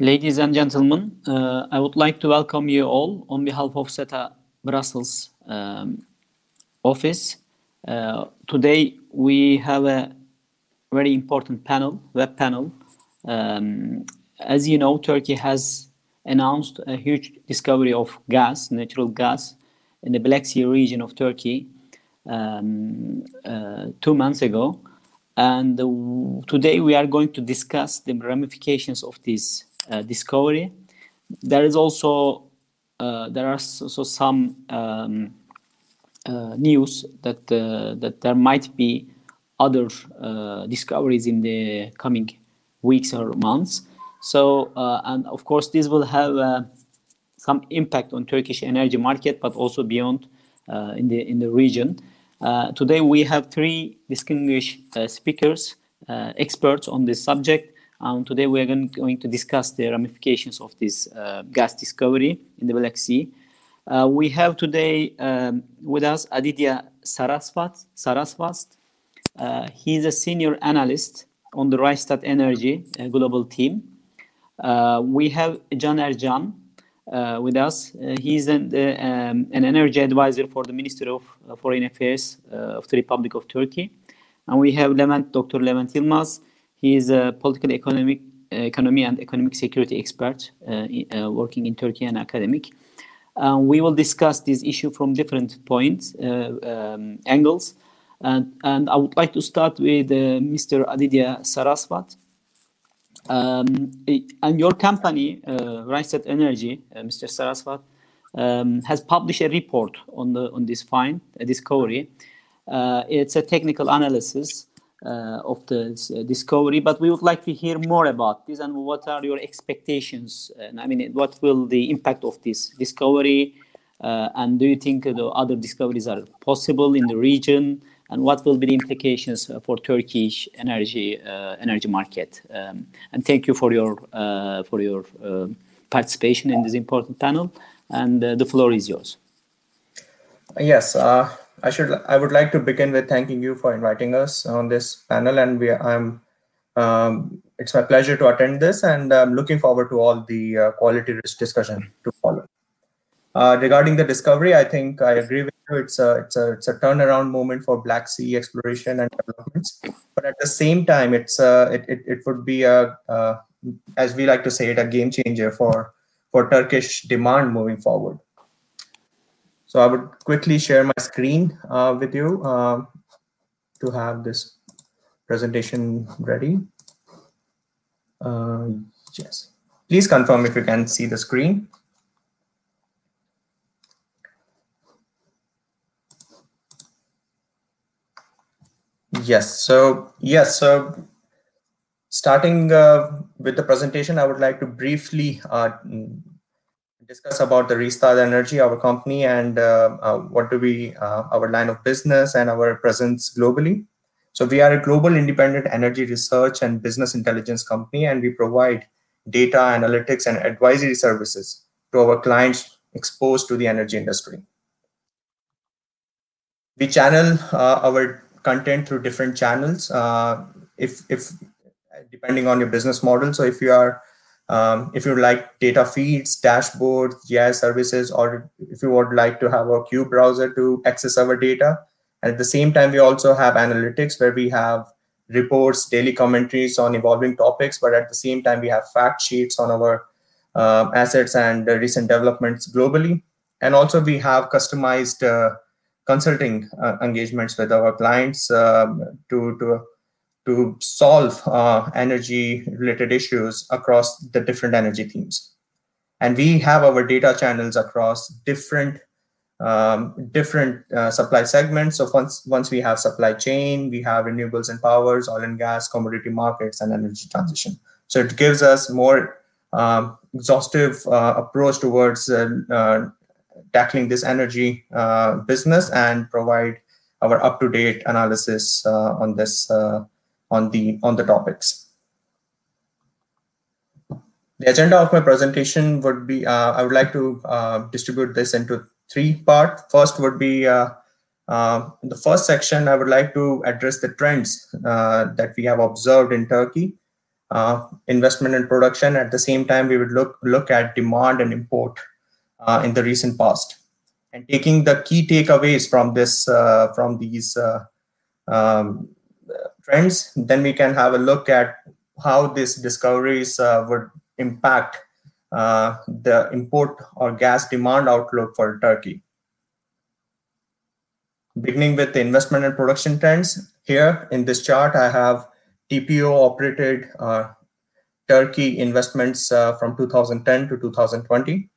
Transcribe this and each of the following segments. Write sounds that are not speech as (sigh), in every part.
Ladies and gentlemen, uh, I would like to welcome you all on behalf of SETA Brussels um, office. Uh, today we have a very important panel, web panel. Um, as you know, Turkey has announced a huge discovery of gas, natural gas, in the Black Sea region of Turkey um, uh, two months ago. And today we are going to discuss the ramifications of this discovery. There is also uh, there are also some um, uh, news that that there might be other discoveries in the coming weeks or months. So and of course this will have some impact on Turkish energy market, but also beyond in the in the region. Uh, today we have three distinguished uh, speakers, uh, experts on this subject. Um, today we are going, to discuss the ramifications of this uh, gas discovery in the Black Sea. Uh, we have today um, with us Aditya Saraswat. Saraswat. is a senior analyst on the Rystad Energy global team. we have Can Ercan, uh, with us. Uh, is an, uh, um, an energy advisor for the Ministry of Foreign Affairs of the Republic of Turkey. And we have Levent, Dr. Levent Yilmaz. He is a political economic economy and economic security expert working in Turkey and academic. Uh, we will discuss this issue from different points, uh, um, angles. And, and, I would like to start with uh, Mr. Aditya Saraswat. Um, and your company, uh, Energy, uh, Mr. Saraswat, um, has published a report on the on this find, a discovery. Uh, it's a technical analysis uh, of the uh, discovery, but we would like to hear more about this and what are your expectations? And I mean, what will the impact of this discovery? Uh, and do you think the other discoveries are possible in the region? and what will be the implications for Turkish energy uh, energy market. Um, and thank you for your uh, for your uh, participation in this important panel. And the floor is yours. Yes, I should. I would like to begin with thanking you for inviting us on this panel, and we. I'm. Um, it's my pleasure to attend this, and I'm looking forward to all the uh, quality discussion to follow. Uh, regarding the discovery, I think I agree with you. it's a it's a it's a turnaround moment for Black Sea exploration and developments. But at the same time, it's a it it, it would be a uh, as we like to say it a game changer for for Turkish demand moving forward. So I would quickly share my screen uh, with you uh, to have this presentation ready. Uh, yes, please confirm if you can see the screen. Yes. So yes. So starting uh, with the presentation, I would like to briefly uh, discuss about the Rystad Energy, our company, and uh, uh what do we, uh, our line of business and our presence globally. So we are a global independent energy research and business intelligence company, and we provide data analytics and advisory services to our clients exposed to the energy industry. We channel uh, our content through different channels uh, if if depending on your business model so if you are um, if you like data feeds dashboards GIS services or if you would like to have a Cube browser to access our data. And at the same time we also have analytics where we have reports daily commentaries on evolving topics but at the same time we have fact sheets on our uh, assets and uh, recent developments globally. And also we have customized uh, consulting uh, engagements with our clients um, to to to solve uh, energy related issues across the different energy themes. And we have our data channels across different um, different uh, supply segments. So once once we have supply chain we have renewables and powers oil and gas commodity markets and energy transition. So it gives us more um, exhaustive uh, approach towards uh, uh, tackling this energy uh, business and provide our up-to-date analysis uh, on this on the on the topics. The agenda of my presentation would be I would like to distribute this into three parts. First would be uh, in the first section, I would like to address the trends uh, that we have observed in Turkey uh, investment and production. At the same time, we would look look at demand and import uh, in the recent past, and taking the key takeaways from this uh, from these uh, um, trends, then we can have a look at how these discoveries uh, would impact uh, the import or gas demand outlook for Turkey. Beginning with the investment and production trends, here in this chart, I have TPO operated uh, Turkey investments uh, from 2010 to 2020.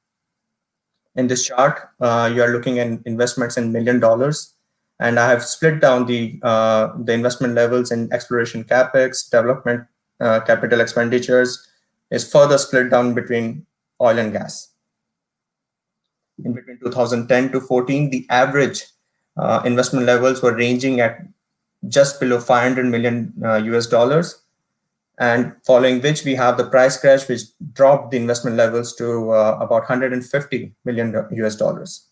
In this chart, uh, you are looking at investments in million dollars. And I have split down the, uh, the investment levels in exploration capex, development uh, capital expenditures, is further split down between oil and gas. In between 2010 to 14, the average uh, investment levels were ranging at just below 500 million uh, US dollars. And following which we have the price crash, which dropped the investment levels to uh, about 150 million US dollars.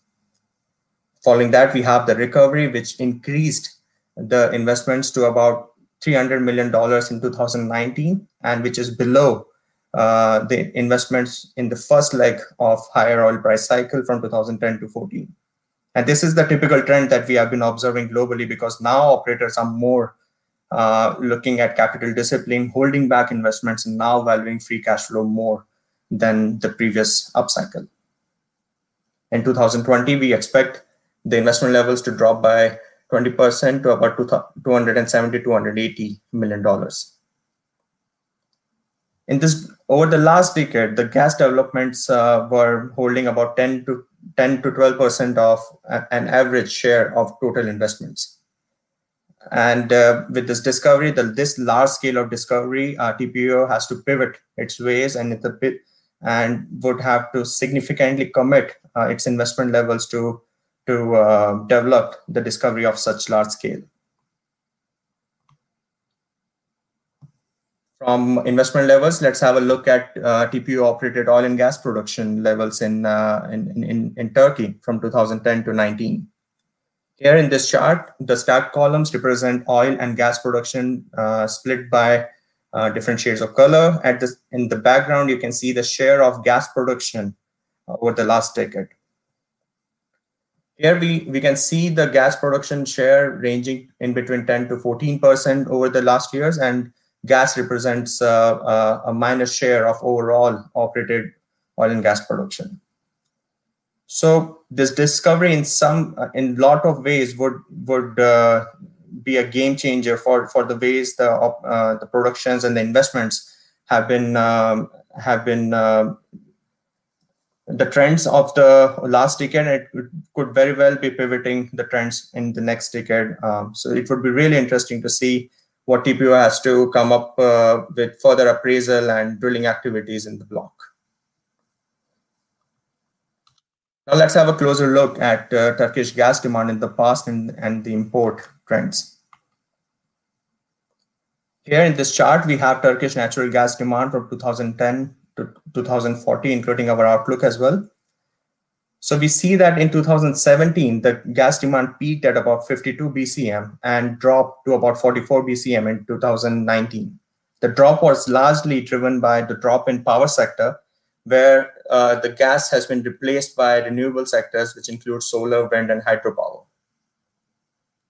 Following that, we have the recovery, which increased the investments to about 300 million dollars in 2019, and which is below uh, the investments in the first leg of higher oil price cycle from 2010 to 14. And this is the typical trend that we have been observing globally because now operators are more uh, looking at capital discipline, holding back investments, and now valuing free cash flow more than the previous upcycle. In 2020, we expect the investment levels to drop by 20% to about 270 280 million dollars. In this, over the last decade, the gas developments uh, were holding about 10 to 10 to 12 percent of an average share of total investments. And uh, with this discovery, the, this large scale of discovery, uh, TPO has to pivot its ways and bit and would have to significantly commit uh, its investment levels to to uh, develop the discovery of such large scale. From investment levels, let's have a look at uh, TPO operated oil and gas production levels in, uh, in, in, in Turkey from 2010 to 19. Here in this chart, the stacked columns represent oil and gas production uh, split by uh, different shades of color. At this, in the background, you can see the share of gas production over the last decade. Here we, we can see the gas production share ranging in between 10 to 14% over the last years and gas represents uh, uh, a minor share of overall operated oil and gas production. So this discovery, in some, uh, in lot of ways, would would uh, be a game changer for for the ways the uh, the productions and the investments have been um, have been uh, the trends of the last decade. It could very well be pivoting the trends in the next decade. Um, so it would be really interesting to see what TPO has to come up uh, with further appraisal and drilling activities in the block. Now let's have a closer look at uh, Turkish gas demand in the past and, and the import trends. Here in this chart, we have Turkish natural gas demand from 2010 to 2040, including our outlook as well. So we see that in 2017, the gas demand peaked at about 52 BCM and dropped to about 44 BCM in 2019. The drop was largely driven by the drop in power sector, where uh, the gas has been replaced by renewable sectors, which include solar, wind, and hydropower.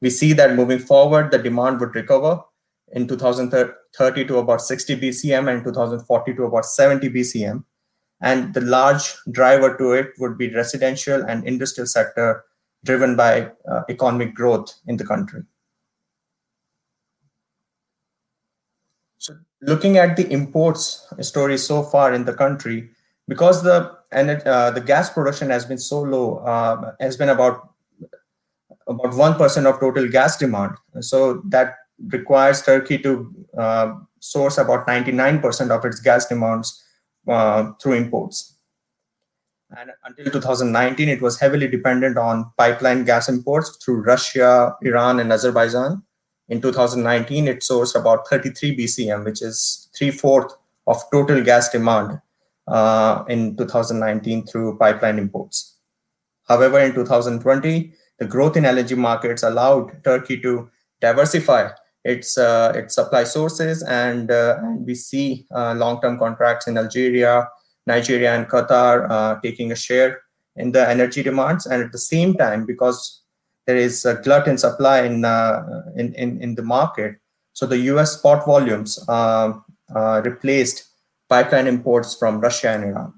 We see that moving forward, the demand would recover in 2030 to about 60 BCM and 2040 to about 70 BCM and the large driver to it would be residential and industrial sector driven by uh, economic growth in the country. So looking at the imports story so far in the country, because the and uh, the gas production has been so low, uh, has been about about one percent of total gas demand. So that requires Turkey to uh, source about ninety nine percent of its gas demands uh, through imports. And until 2019, it was heavily dependent on pipeline gas imports through Russia, Iran, and Azerbaijan. In 2019, it sourced about 33 BCM, which is three fourths of total gas demand uh, in 2019 through pipeline imports. However, in 2020, the growth in LNG markets allowed Turkey to diversify its uh, its supply sources, and, uh, we see uh, long-term contracts in Algeria, Nigeria, and Qatar taking a share in the energy demands. And at the same time, because there is a glut in supply in in, in, in the market, so the U.S. spot volumes replaced pipeline imports from Russia and Iran.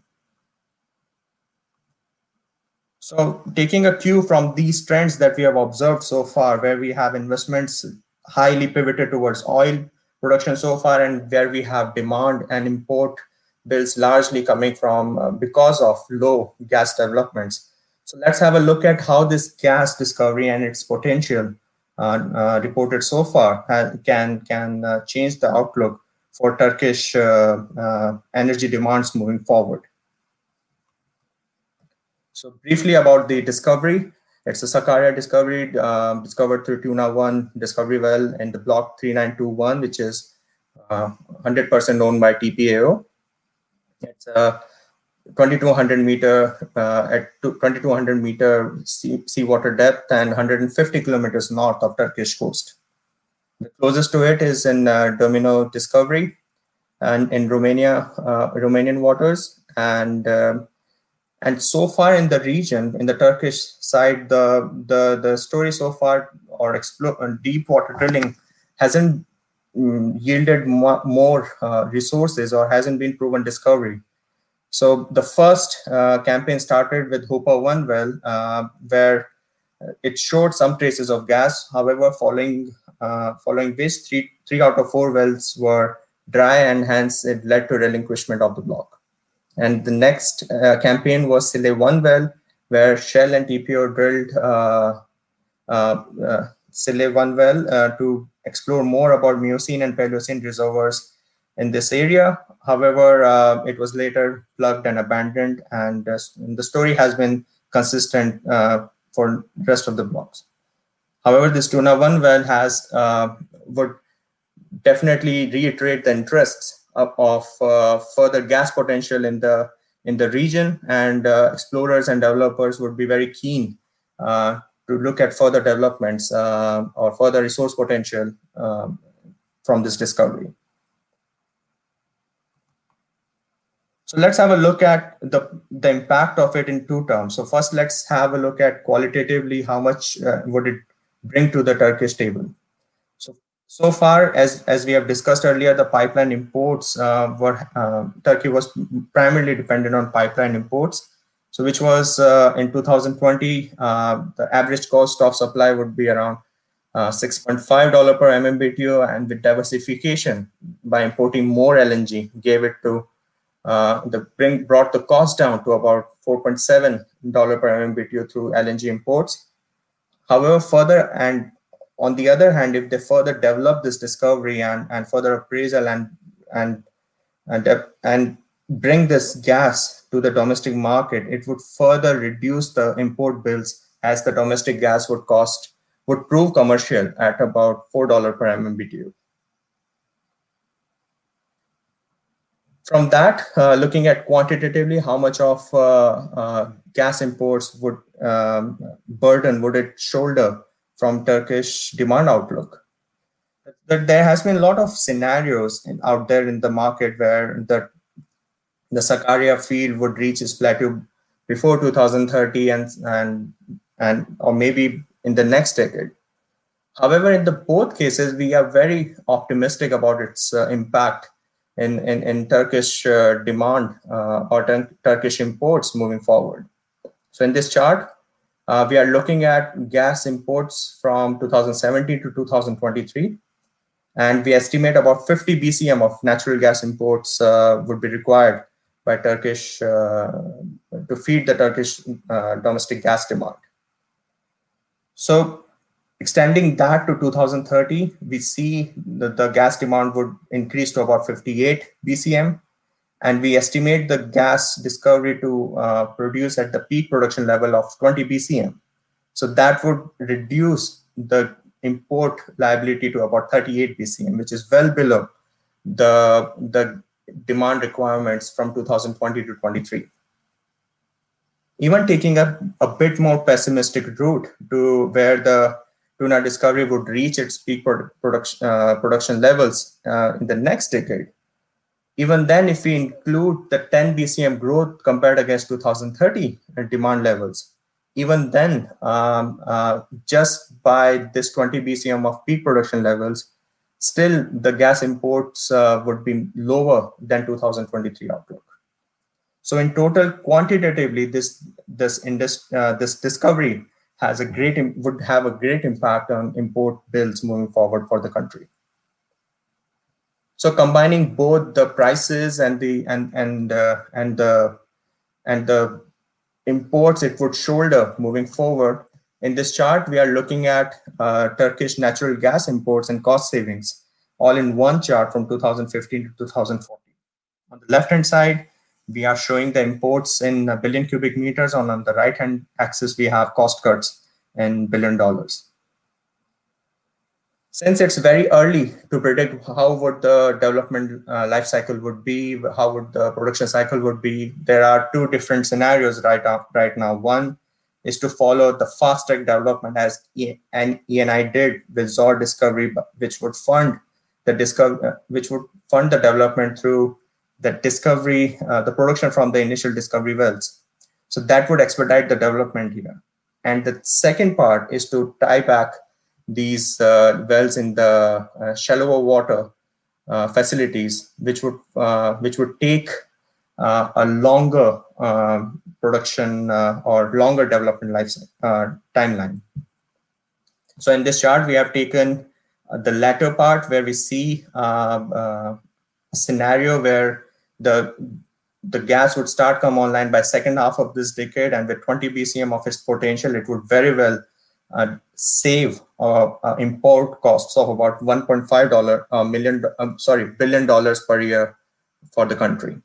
So taking a cue from these trends that we have observed so far, where we have investments highly pivoted towards oil production so far, and where we have demand and import bills largely coming from uh, because of low gas developments. So let's have a look at how this gas discovery and its potential uh, uh, reported so far can can uh, change the outlook for Turkish uh, uh, energy demands moving forward. So briefly about the discovery, it's a Sakarya discovery uh, discovered through Tuna 1 discovery well in the block 3921, which is 100% uh, owned by TPAO. It's a 2200 meter uh, at 2200 meter sea, seawater depth and 150 kilometers north of Turkish coast. The closest to it is in uh, Domino Discovery and in Romania, uh, Romanian waters. And um, and so far in the region, in the Turkish side, the the the story so far or explore uh, deep water drilling hasn't um, yielded more, uh, resources or hasn't been proven discovery. So the first uh, campaign started with Hopa 1 well, uh, where it showed some traces of gas. However, following uh, following which three three out of four wells were dry and hence it led to relinquishment of the block. And the next uh, campaign was Sile 1 well, where Shell and TPO drilled uh, uh, uh Sile 1 well uh, to explore more about Miocene and Paleocene reservoirs in this area. However, uh, it was later plugged and abandoned, and the story has been consistent for rest of the blocks. However, this Tuna 1 well has would definitely reiterate the interests of, uh, further gas potential in the in the region, and uh, explorers and developers would be very keen uh, to look at further developments or further resource potential um, from this discovery. So let's have a look at the, the impact of it in two terms. So first, let's have a look at qualitatively how much uh, would it bring to the Turkish table. So far, as, as we have discussed earlier, the pipeline imports uh, were uh, Turkey was primarily dependent on pipeline imports. So, which was uh, in 2020, uh, the average cost of supply would be around uh, $6.5 per MMBTU, and with diversification by importing more LNG, gave it to uh, the bring brought the cost down to about $4.7 per MMBTU through LNG imports. However, further and on the other hand, if they further develop this discovery and, and further appraisal and and and and bring this gas to the domestic market, it would further reduce the import bills as the domestic gas would cost would prove commercial at about four dollar per MMBTU. From that, uh, looking at quantitatively how much of uh, uh, gas imports would um, burden would it shoulder from Turkish demand outlook. That there has been a lot of scenarios in, out there in the market where the the Sakarya field would reach its plateau before 2030 and and and or maybe in the next decade. However, in the both cases, we are very optimistic about its uh, impact in, in, in Turkish uh, demand uh, or Turkish imports moving forward. So in this chart, uh, we are looking at gas imports from 2017 to 2023. And we estimate about 50 BCM of natural gas imports uh, would be required by Turkish uh, to feed the Turkish uh, domestic gas demand. So extending that to 2030, we see that the gas demand would increase to about 58 BCM and we estimate the gas discovery to uh, produce at the peak production level of 20 BCM. So that would reduce the import liability to about 38 BCM, which is well below the, the demand requirements from 2020 to 23. Even taking a, a bit more pessimistic route to where the tuna discovery would reach its peak production uh, production levels uh, in the next decade. Even then, if we include the 10 BCM growth compared against 2030 demand levels, even then, um, uh, just by this 20 BCM of peak production levels, still the gas imports uh, would be lower than 2023 outlook. So in total, quantitatively, this this uh, this discovery has a great would have a great impact on import bills moving forward for the country. So combining both the prices and the and and uh, and the and the imports it would shoulder moving forward in this chart, we are looking at uh, Turkish natural gas imports and cost savings, all in one chart from 2015 to 2014. On the left-hand side, we are showing the imports in billion cubic meters. On, on the right-hand axis, we have cost cuts in billion dollars. Since it's very early to predict how would the development uh, life cycle would be, how would the production cycle would be, there are two different scenarios right, right now. One is to follow the fast track development as e- and ENI did with Zohr Discovery, which would fund the discover, uh, which would fund the development through the discovery, uh, the production from the initial discovery wells. So that would expedite the development here. And the second part is to tie back these uh, wells in the uh, shallower water uh, facilities, which would uh, which would take uh, a longer uh, production or longer development life timeline. So in this chart, we have taken the latter part where we see a scenario where the the gas would start come online by second half of this decade and with 20 bcm of its potential it would very well uh, save uh, uh, import costs of about 1.5 dollar million um, sorry billion dollars per year for the country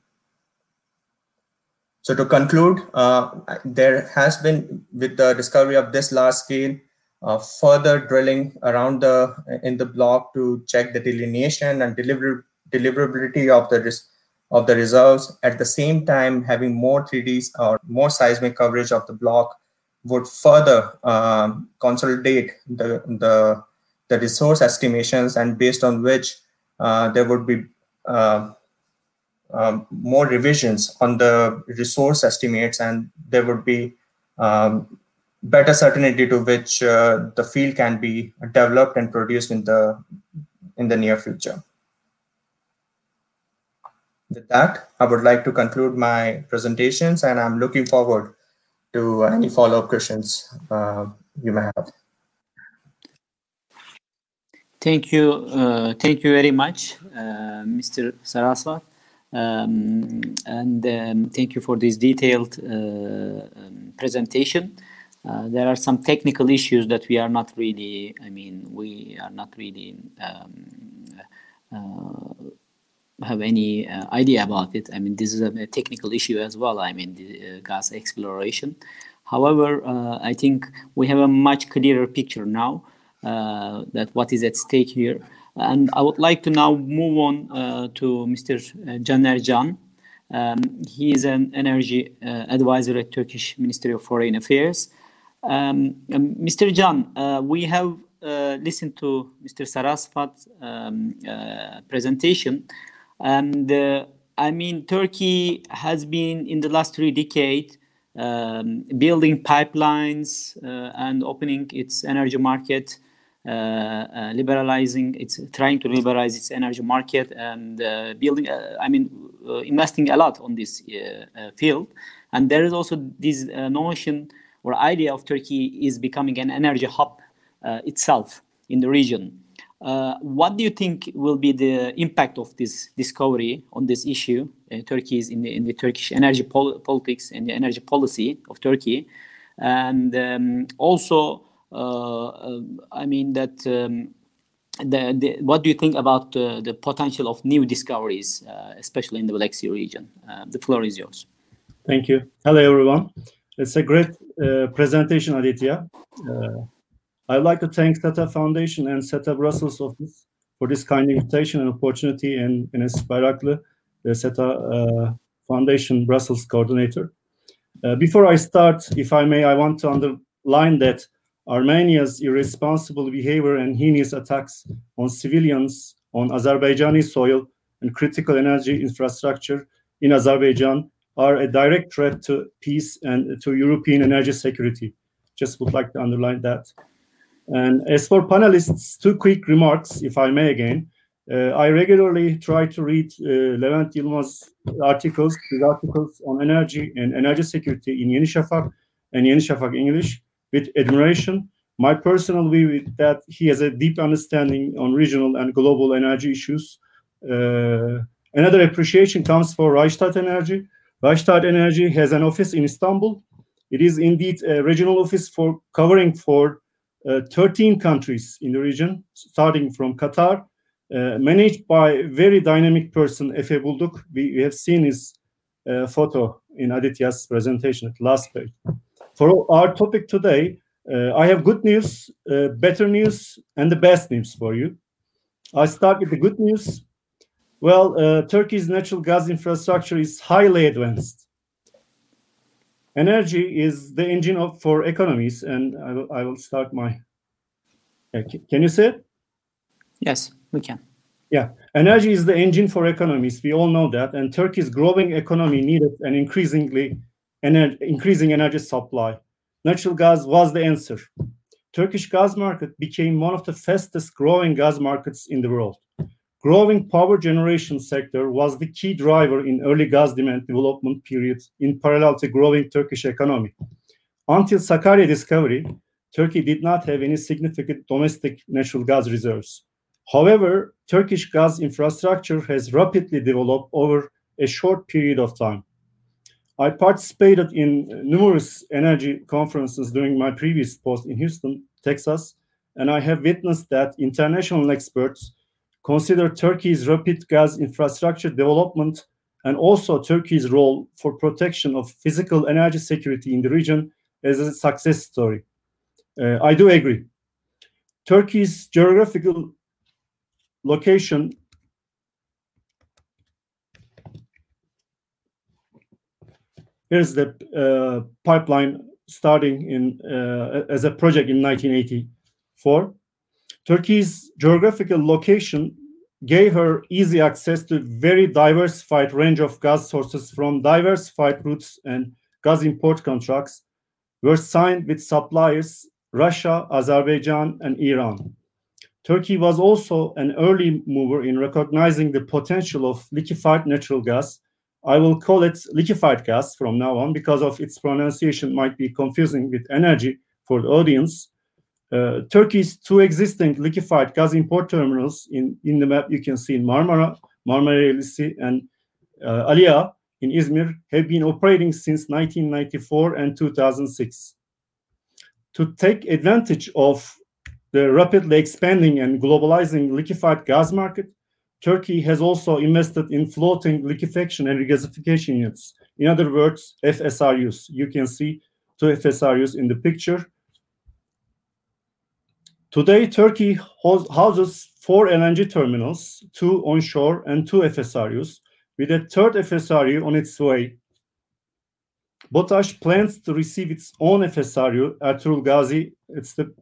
so to conclude, uh, there has been with the discovery of this large scale, uh, further drilling around the in the block to check the delineation and deliver, deliverability of the of the reserves. At the same time, having more 3Ds or more seismic coverage of the block would further um, consolidate the, the the resource estimations and based on which uh, there would be uh, um, more revisions on the resource estimates and there would be um, better certainty to which uh, the field can be developed and produced in the in the near future. With that, I would like to conclude my presentations and I'm looking forward to any follow-up questions uh, you may have. Thank you. Uh, thank you very much, uh, Mr. Saraswat. Um, and um, thank you for this detailed um, presentation. There are some technical issues that we are not really, I mean, we are not really have any uh, idea about it. I mean, this is a, technical issue as well. I mean, the uh, gas exploration. However, uh, I think we have a much clearer picture now that what is at stake here. And I would like to now move on uh, to Mr. Caner Can. Um, he is an energy uh, advisor at Turkish Ministry of Foreign Affairs. Um, Mr. Can, uh, we have uh, listened to Mr. Saraswat's um, uh, presentation, and uh, I mean Turkey has been in the last three decades um, building pipelines and opening its energy market uh, uh, liberalizing it's trying to liberalize its energy market and uh, building i mean investing a lot on this field. And there is also this notion or idea of turkey is becoming an energy hub itself in the region. uh, what do you think will be the impact of this discovery on this issue? Uh, Turkey is in the, in the Turkish energy pol politics and the energy policy of Turkey, and um, also uh, I mean that. Um, the, the, what do you think about uh, the potential of new discoveries, uh, especially in the Black Sea region? the floor is yours. Thank you. Hello, everyone. It's a great presentation, Aditya. I'd like to thank SETA Foundation and SETA Brussels office for this kind invitation and opportunity and Enes Bayraklı, the SETA uh, Foundation Brussels coordinator. Uh, before I start, if I may, I want to underline that Armenia's irresponsible behavior and heinous attacks on civilians on Azerbaijani soil and critical energy infrastructure in Azerbaijan are a direct threat to peace and to European energy security. Just would like to underline that. And as for panelists, two quick remarks, if I may again. Uh, I regularly try to read uh, Levent Yılmaz articles, his articles on energy and energy security in Yeni Şafak and Yeni Şafak English with admiration. My personal view is that he has a deep understanding on regional and global energy issues. Uh, another appreciation comes for Rystad Energy. Rystad Energy has an office in Istanbul. It is indeed a regional office for covering for 13 countries in the region, starting from Qatar, uh, managed by very dynamic person, Efe Bulduk. We, we have seen his uh, photo in Aditya's presentation at last page. For our topic today, uh, I have good news, uh, better news, and the best news for you. I start with the good news. Well, uh, Turkey's natural gas infrastructure is highly advanced. Energy is the engine of, for economies, and I will, I will start my. can you see it? Yes, we can. Yeah, energy is the engine for economies. We all know that, and Turkey's growing economy needed an increasingly ener- increasing energy supply. Natural gas was the answer. Turkish gas market became one of the fastest growing gas markets in the world. Growing power generation sector was the key driver in early gas demand development period in parallel to growing Turkish economy. Until Sakarya discovery, Turkey did not have any significant domestic natural gas reserves. However, Turkish gas infrastructure has rapidly developed over a short period of time. I participated in numerous energy conferences during my previous post in Houston, Texas, and I have witnessed that international experts consider Turkey's rapid gas infrastructure development and also Turkey's role for protection of physical energy security in the region as a success story. Uh, I do agree. Turkey's geographical location here's the uh, pipeline starting in uh, as a project in 1984 turkey's geographical location gave her easy access to a very diversified range of gas sources from diversified routes and gas import contracts were signed with suppliers russia azerbaijan and iran Turkey was also an early mover in recognizing the potential of liquefied natural gas. I will call it liquefied gas from now on because of its pronunciation might be confusing with energy for the audience. Uh, Turkey's two existing liquefied gas import terminals in, in the map you can see in Marmara, Marmara Ereğlisi, and uh, Aliağa in Izmir have been operating since 1994 and 2006. To take advantage of the rapidly expanding and globalizing liquefied gas market, Turkey has also invested in floating liquefaction and regasification units. In other words, FSRUs. You can see two FSRUs in the picture. Today, Turkey houses four LNG terminals, two onshore and two FSRUs, with a third FSRU on its way. BOTAŞ plans to receive its own FSRU, Ertuğrul Gazi. It's the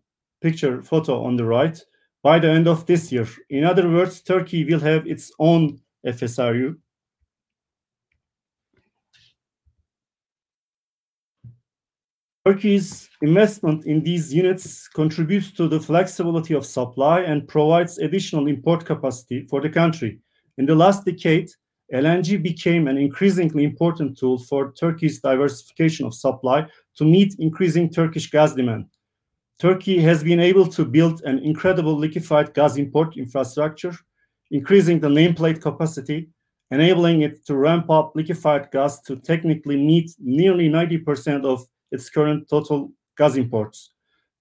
picture photo on the right by the end of this year. In other words, Turkey will have its own FSRU. Turkey's investment in these units contributes to the flexibility of supply and provides additional import capacity for the country. In the last decade, LNG became an increasingly important tool for Turkey's diversification of supply to meet increasing Turkish gas demand. Turkey has been able to build an incredible liquefied gas import infrastructure, increasing the nameplate capacity, enabling it to ramp up liquefied gas to technically meet nearly 90% of its current total gas imports.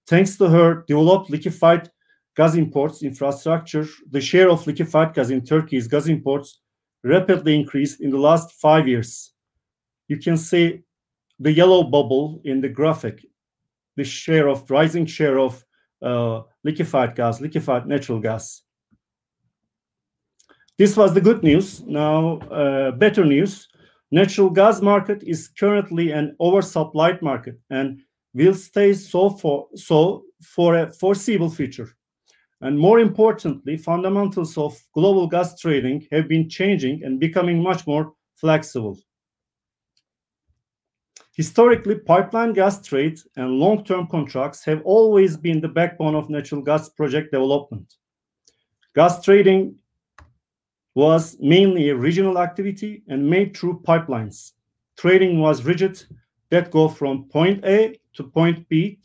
Thanks to her developed liquefied gas imports infrastructure, the share of liquefied gas in Turkey's gas imports rapidly increased in the last five years. You can see the yellow bubble in the graphic the share of rising share of uh, liquefied gas, liquefied natural gas. This was the good news. Now, uh, better news. Natural gas market is currently an oversupplied market and will stay so for so for a foreseeable future. And more importantly, fundamentals of global gas trading have been changing and becoming much more flexible. Historically, pipeline gas trade and long-term contracts have always been the backbone of natural gas project development. Gas trading was mainly a regional activity and made through pipelines. Trading was rigid that go from point A to point B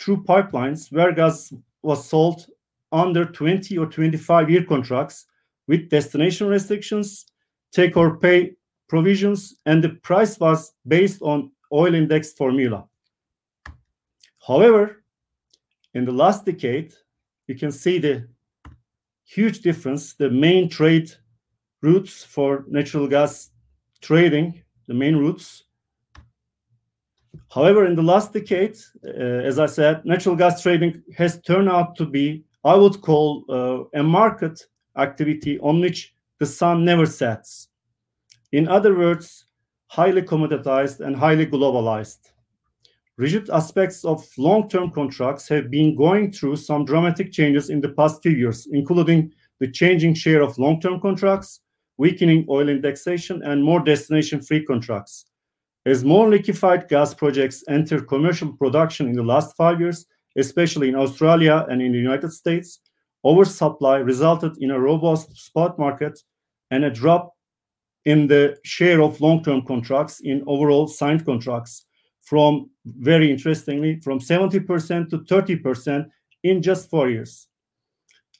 through pipelines where gas was sold under 20 or 25 year contracts with destination restrictions, take or pay provisions, and the price was based on oil index formula. However, in the last decade, you can see the huge difference. The main trade routes for natural gas trading, the main routes. However, in the last decade, uh, as I said, natural gas trading has turned out to be, I would call, uh, a market activity on which the sun never sets. In other words, highly commoditized and highly globalized. Rigid aspects of long-term contracts have been going through some dramatic changes in the past few years, including the changing share of long-term contracts, weakening oil indexation, and more destination-free contracts. As more liquefied gas projects enter commercial production in the last five years, especially in Australia and in the United States, oversupply resulted in a robust spot market and a drop in the share of long-term contracts in overall signed contracts from, very interestingly, from 70% to 30% in just four years.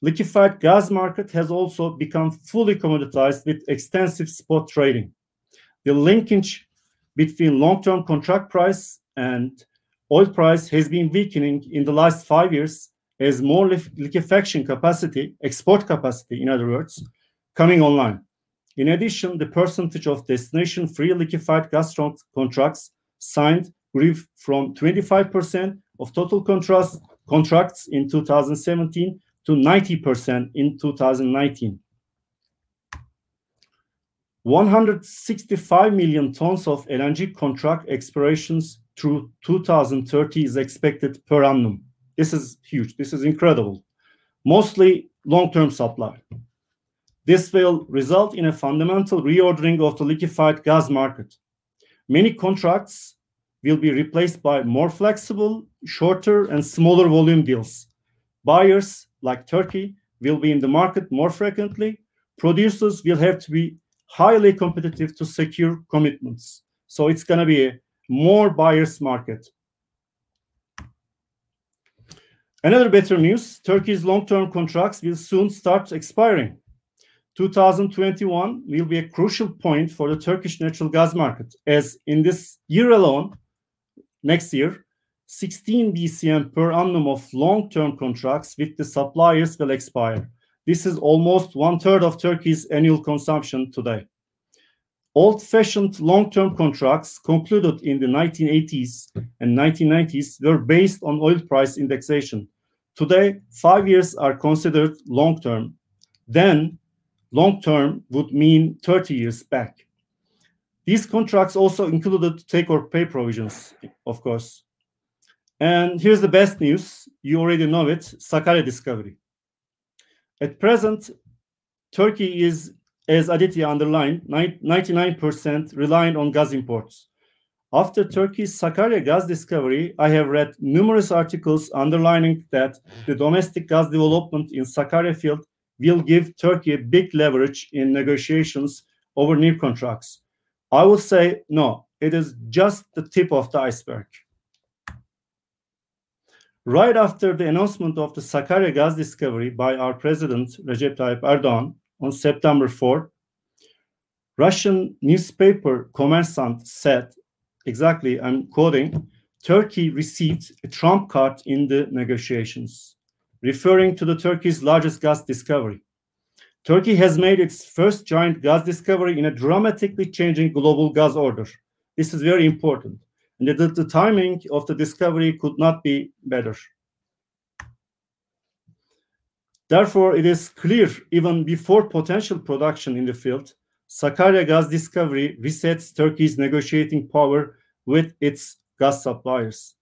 Liquefied gas market has also become fully commoditized with extensive spot trading. The linkage between long-term contract price and oil price has been weakening in the last five years as more liquefaction capacity, export capacity, in other words, coming online. In addition, the percentage of destination-free liquefied gas contracts signed grew from 25% of total contracts in 2017 to 90% in 2019. 165 million tons of LNG contract expirations through 2030 is expected per annum. This is huge. This is incredible. Mostly long-term supply. This will result in a fundamental reordering of the liquefied gas market. Many contracts will be replaced by more flexible, shorter, and smaller volume deals. Buyers, like Turkey, will be in the market more frequently. Producers will have to be highly competitive to secure commitments. So it's going to be a more buyers market. Another better news, Turkey's long-term contracts will soon start expiring. 2021 will be a crucial point for the Turkish natural gas market, as in this year alone, next year, 16 BCM per annum of long-term contracts with the suppliers will expire. This is almost one-third of Turkey's annual consumption today. Old-fashioned long-term contracts concluded in the 1980s and 1990s were based on oil price indexation. Today, five years are considered long-term. Then long term would mean 30 years back. These contracts also included take or pay provisions, of course. And here's the best news you already know it Sakarya discovery. At present, Turkey is, as Aditya underlined, 99% reliant on gas imports. After Turkey's Sakarya gas discovery, I have read numerous articles underlining that the domestic gas development in Sakarya field will give Turkey a big leverage in negotiations over new contracts. I would say no, it is just the tip of the iceberg. Right after the announcement of the Sakarya gas discovery by our president Recep Tayyip Erdogan on September 4, Russian newspaper Kommersant said, exactly, I'm quoting, Turkey received a trump card in the negotiations referring to the Turkey's largest gas discovery. Turkey has made its first giant gas discovery in a dramatically changing global gas order. This is very important. And the, the timing of the discovery could not be better. Therefore, it is clear even before potential production in the field, Sakarya gas discovery resets Turkey's negotiating power with its gas suppliers.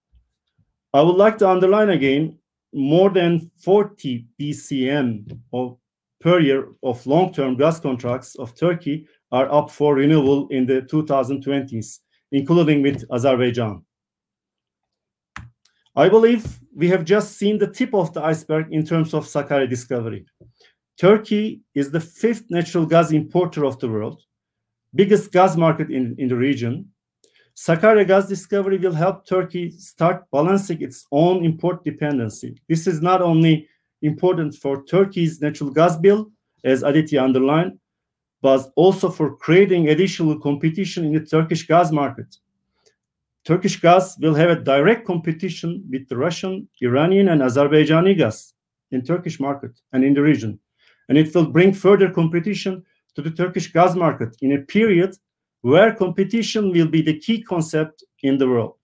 I would like to underline again more than 40 BCM of per year of long-term gas contracts of Turkey are up for renewal in the 2020s, including with Azerbaijan. I believe we have just seen the tip of the iceberg in terms of Sakarya discovery. Turkey is the fifth natural gas importer of the world, biggest gas market in, in the region. Sakarya gas discovery will help Turkey start balancing its own import dependency. This is not only important for Turkey's natural gas bill, as Aditya underlined, but also for creating additional competition in the Turkish gas market. Turkish gas will have a direct competition with the Russian, Iranian, and Azerbaijani gas in Turkish market and in the region. And it will bring further competition to the Turkish gas market in a period where competition will be the key concept in the world.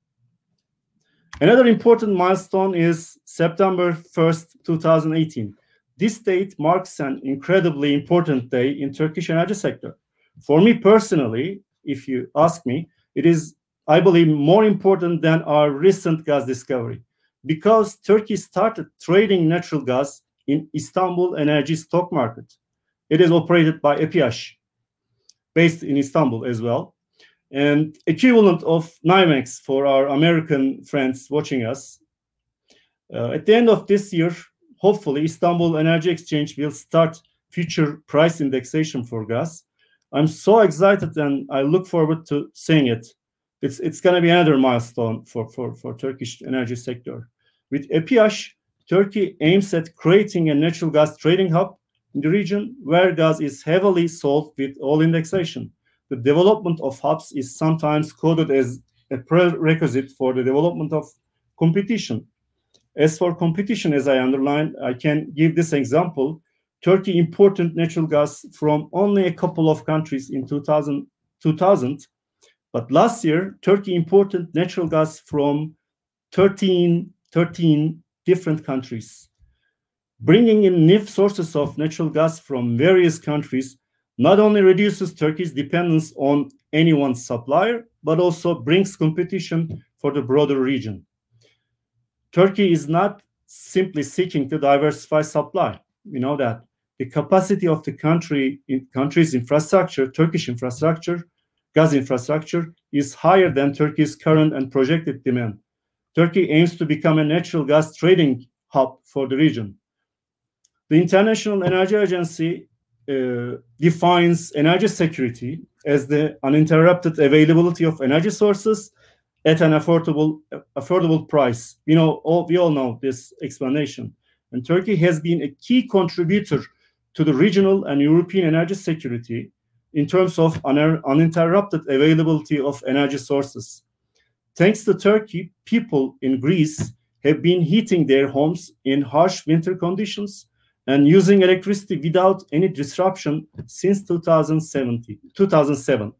Another important milestone is September 1st, 2018. This date marks an incredibly important day in Turkish energy sector. For me personally, if you ask me, it is, I believe, more important than our recent gas discovery because Turkey started trading natural gas in Istanbul Energy Stock Market. It is operated by EPİAŞ, based in Istanbul as well and equivalent of NYMEX for our American friends watching us. Uh, at the end of this year, hopefully, Istanbul Energy Exchange will start future price indexation for gas. I'm so excited and I look forward to seeing it. It's it's going to be another milestone for, for, for Turkish energy sector. With EPİAŞ, Turkey aims at creating a natural gas trading hub in the region where gas is heavily sold with all indexation the development of hubs is sometimes coded as a prerequisite for the development of competition. As for competition, as I underlined, I can give this example. Turkey imported natural gas from only a couple of countries in 2000, 2000 but last year, Turkey imported natural gas from 13, 13 different countries. Bringing in new sources of natural gas from various countries not only reduces Turkey's dependence on any one supplier, but also brings competition for the broader region. Turkey is not simply seeking to diversify supply. We know that the capacity of the country country's infrastructure, Turkish infrastructure, gas infrastructure, is higher than Turkey's current and projected demand. Turkey aims to become a natural gas trading hub for the region. The International Energy Agency uh, defines energy security as the uninterrupted availability of energy sources at an affordable affordable price. You know, all, we all know this explanation. And Turkey has been a key contributor to the regional and European energy security in terms of un er, uninterrupted availability of energy sources. Thanks to Turkey, people in Greece have been heating their homes in harsh winter conditions and using electricity without any disruption since 2070, 2007.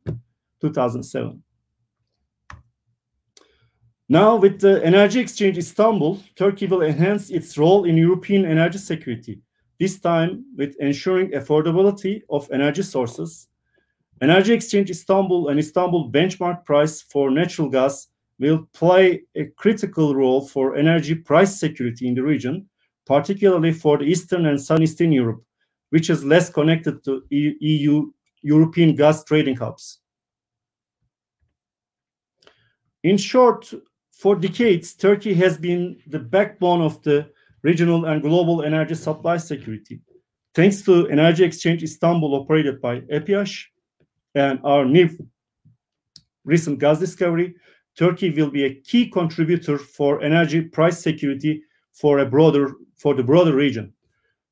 2007. Now, with the Energy Exchange Istanbul, Turkey will enhance its role in European energy security, this time with ensuring affordability of energy sources. Energy Exchange Istanbul and Istanbul benchmark price for natural gas will play a critical role for energy price security in the region particularly for the Eastern and Southeastern Europe, which is less connected to EU European gas trading hubs. In short, for decades, Turkey has been the backbone of the regional and global energy supply security. Thanks to Energy Exchange Istanbul operated by EPİAŞ and our new recent gas discovery, Turkey will be a key contributor for energy price security for a broader for the broader region.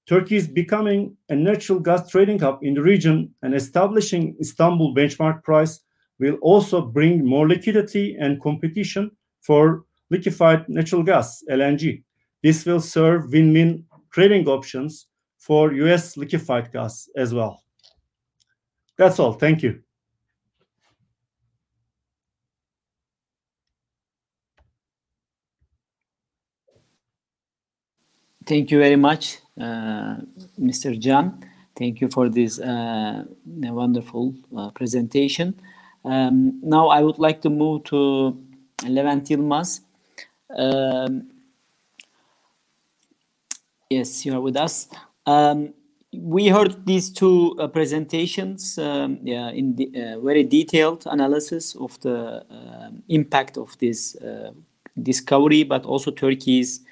Turkey is becoming a natural gas trading hub in the region and establishing Istanbul benchmark price will also bring more liquidity and competition for liquefied natural gas, LNG. This will serve win-win trading options for US liquefied gas as well. That's all. Thank you. Thank you very much, uh, Mr. Can. Thank you for this uh, wonderful uh, presentation. Um, now I would like to move to Levent Yılmaz. Um, Yes, you are with us. Um, we heard these two uh, presentations um, yeah, in the, uh, very detailed analysis of the um, impact of this uh, discovery, but also Turkey's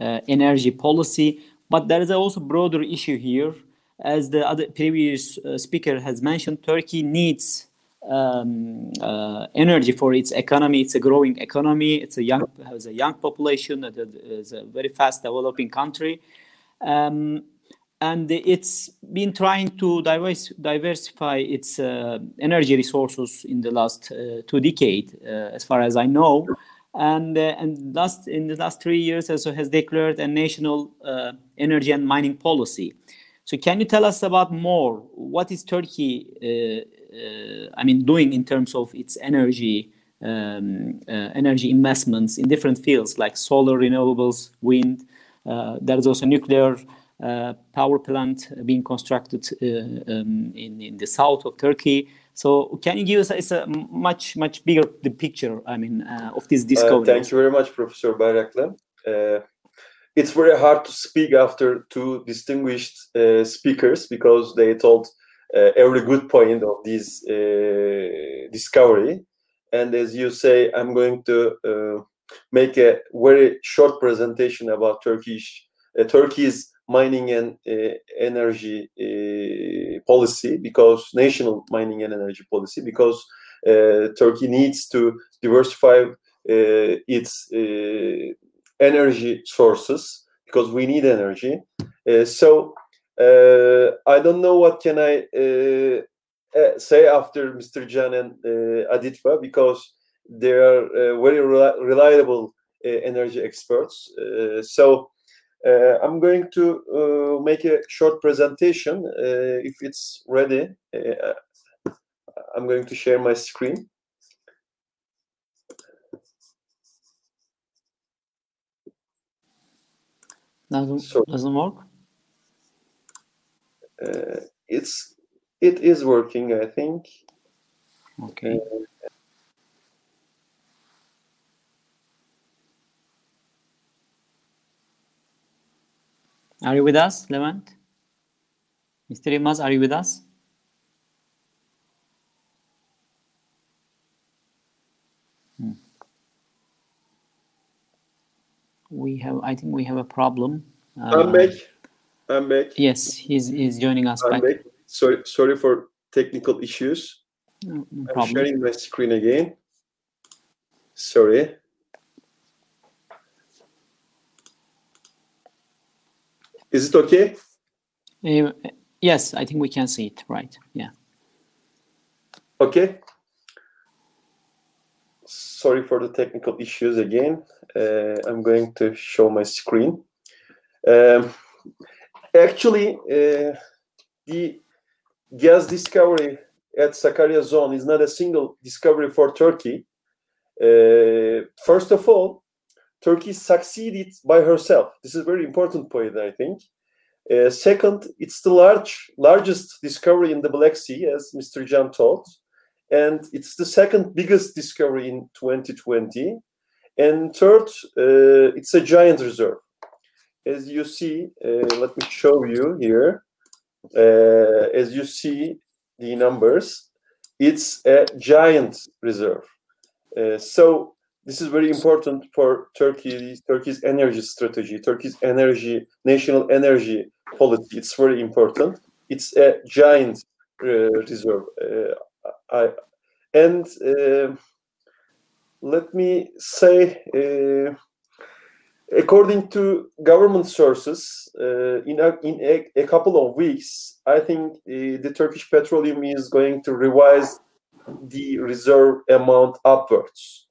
uh, energy policy. But there is also broader issue here. As the other previous uh, speaker has mentioned, Turkey needs um, uh, energy for its economy. It's a growing economy. It's a young has a young population. It is a very fast developing country. Um, and it's been trying to diverse, diversify its uh, energy resources in the last uh, two decades, uh, as far as I know, and uh, and last in the last three years also has declared a national uh, energy and mining policy. So can you tell us about more? What is Turkey, I mean, doing in terms of its energy? Um, energy investments in different fields like solar, renewables, wind. there is also nuclear uh, power plant being constructed uh, um, in, in the south of Turkey. So can you give us it's a much much bigger the picture? I mean, uh, of this discovery. thank you very much, Professor Bayraklı. it's very hard to speak after two distinguished speakers because they told every good point of this discovery. And as you say, I'm going to make a very short presentation about Turkish uh, Turkey's mining and uh, energy uh, policy because national mining and energy policy because uh, Turkey needs to diversify its energy sources because we need energy. so Uh, I don't know what can I uh, uh, say after Mr. Jan and Aditya because they are very reliable energy experts. so uh, I'm going to uh, make a short presentation. Uh, if it's ready, I'm going to share my screen. Doesn't, so, doesn't work? It's it is working, I think. Okay. Are you with us, Levent? Mr. Yılmaz, are you with us? Hmm. We have, I think we have a problem. Uh, I'm back. I'm back. Yes, he's, he's joining us I'm back. back. Sorry, sorry for technical issues. No, no I'm sharing my screen again. Sorry. Is it okay? Uh, yes, I think we can see it. Right. Yeah. Okay. Sorry for the technical issues again. Uh, I'm going to show my screen. Um, actually, uh, the gas discovery at Sakarya zone is not a single discovery for Turkey. Uh, first of all, Turkey succeeded by herself. This is a very important point, I think. Uh, second, it's the large, largest discovery in the Black Sea, as Mr. Jan told, and it's the second biggest discovery in 2020. And third, uh, it's a giant reserve. As you see, uh, let me show you here. Uh, as you see the numbers, it's a giant reserve. Uh, so this is very important for Turkey, Turkey's energy strategy, Turkey's energy, national energy policy. It's very important. It's a giant uh, reserve. Uh, I, and uh, let me say, according to government sources, uh, in, a, in a, a, couple of weeks, I think uh, the Turkish Petroleum is going to revise the reserve amount upwards.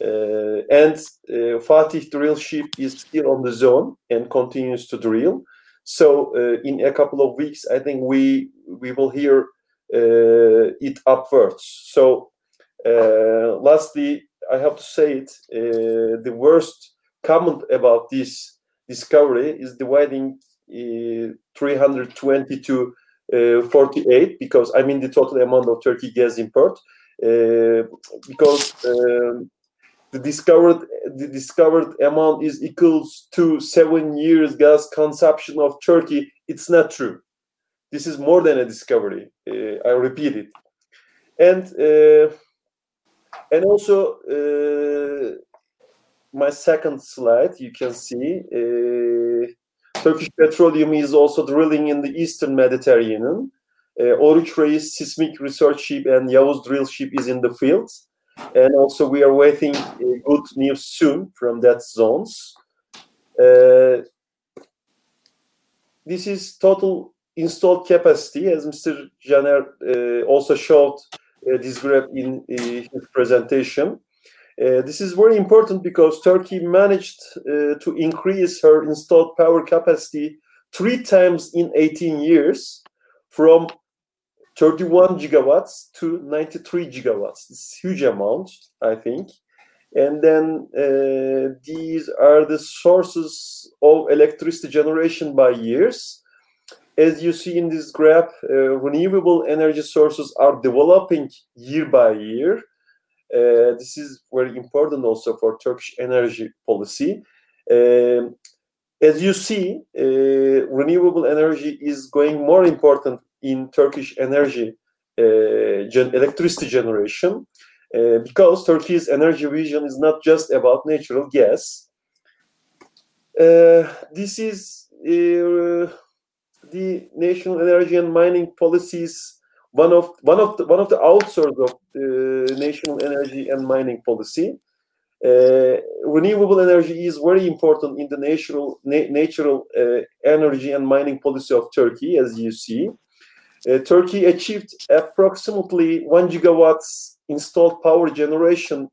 Uh, and uh, Fatih drill ship is still on the zone and continues to drill. So uh, in a couple of weeks, I think we we will hear it upwards. So lastly, I have to say it: the worst comment about this discovery is dividing uh, 320 to uh, 48 because I mean the total amount of Turkey gas import uh, because um, the discovered the discovered amount is equals to seven years gas consumption of Turkey. It's not true. This is more than a discovery. Uh, I repeat it, and uh, and also uh, my second slide. You can see uh, Turkish Petroleum is also drilling in the Eastern Mediterranean. Uh, Oruç Reis seismic research ship and Yavuz drill ship is in the field and also we are waiting uh, good news soon from that zones. Uh, this is total installed capacity, as Mr. Caner uh, also showed uh, this graph in uh, his presentation. Uh, this is very important because Turkey managed to increase her installed power capacity three times in 18 years from 31 gigawatts to 93 gigawatts. It's huge amount, I think. And then uh, these are the sources of electricity generation by years. As you see in this graph, uh, renewable energy sources are developing year by year. Uh, this is very important also for Turkish energy policy. Um, as you see, uh, renewable energy is going more important in Turkish energy uh, gen electricity generation uh, because Turkey's energy vision is not just about natural gas. Uh, this is uh, the national energy and mining policies one of one of the, one of the outsource of the national energy and mining policy. Uh, renewable energy is very important in the natural na natural uh, energy and mining policy of Turkey, as you see. Uh, Turkey achieved approximately 1 gigawatts installed power generation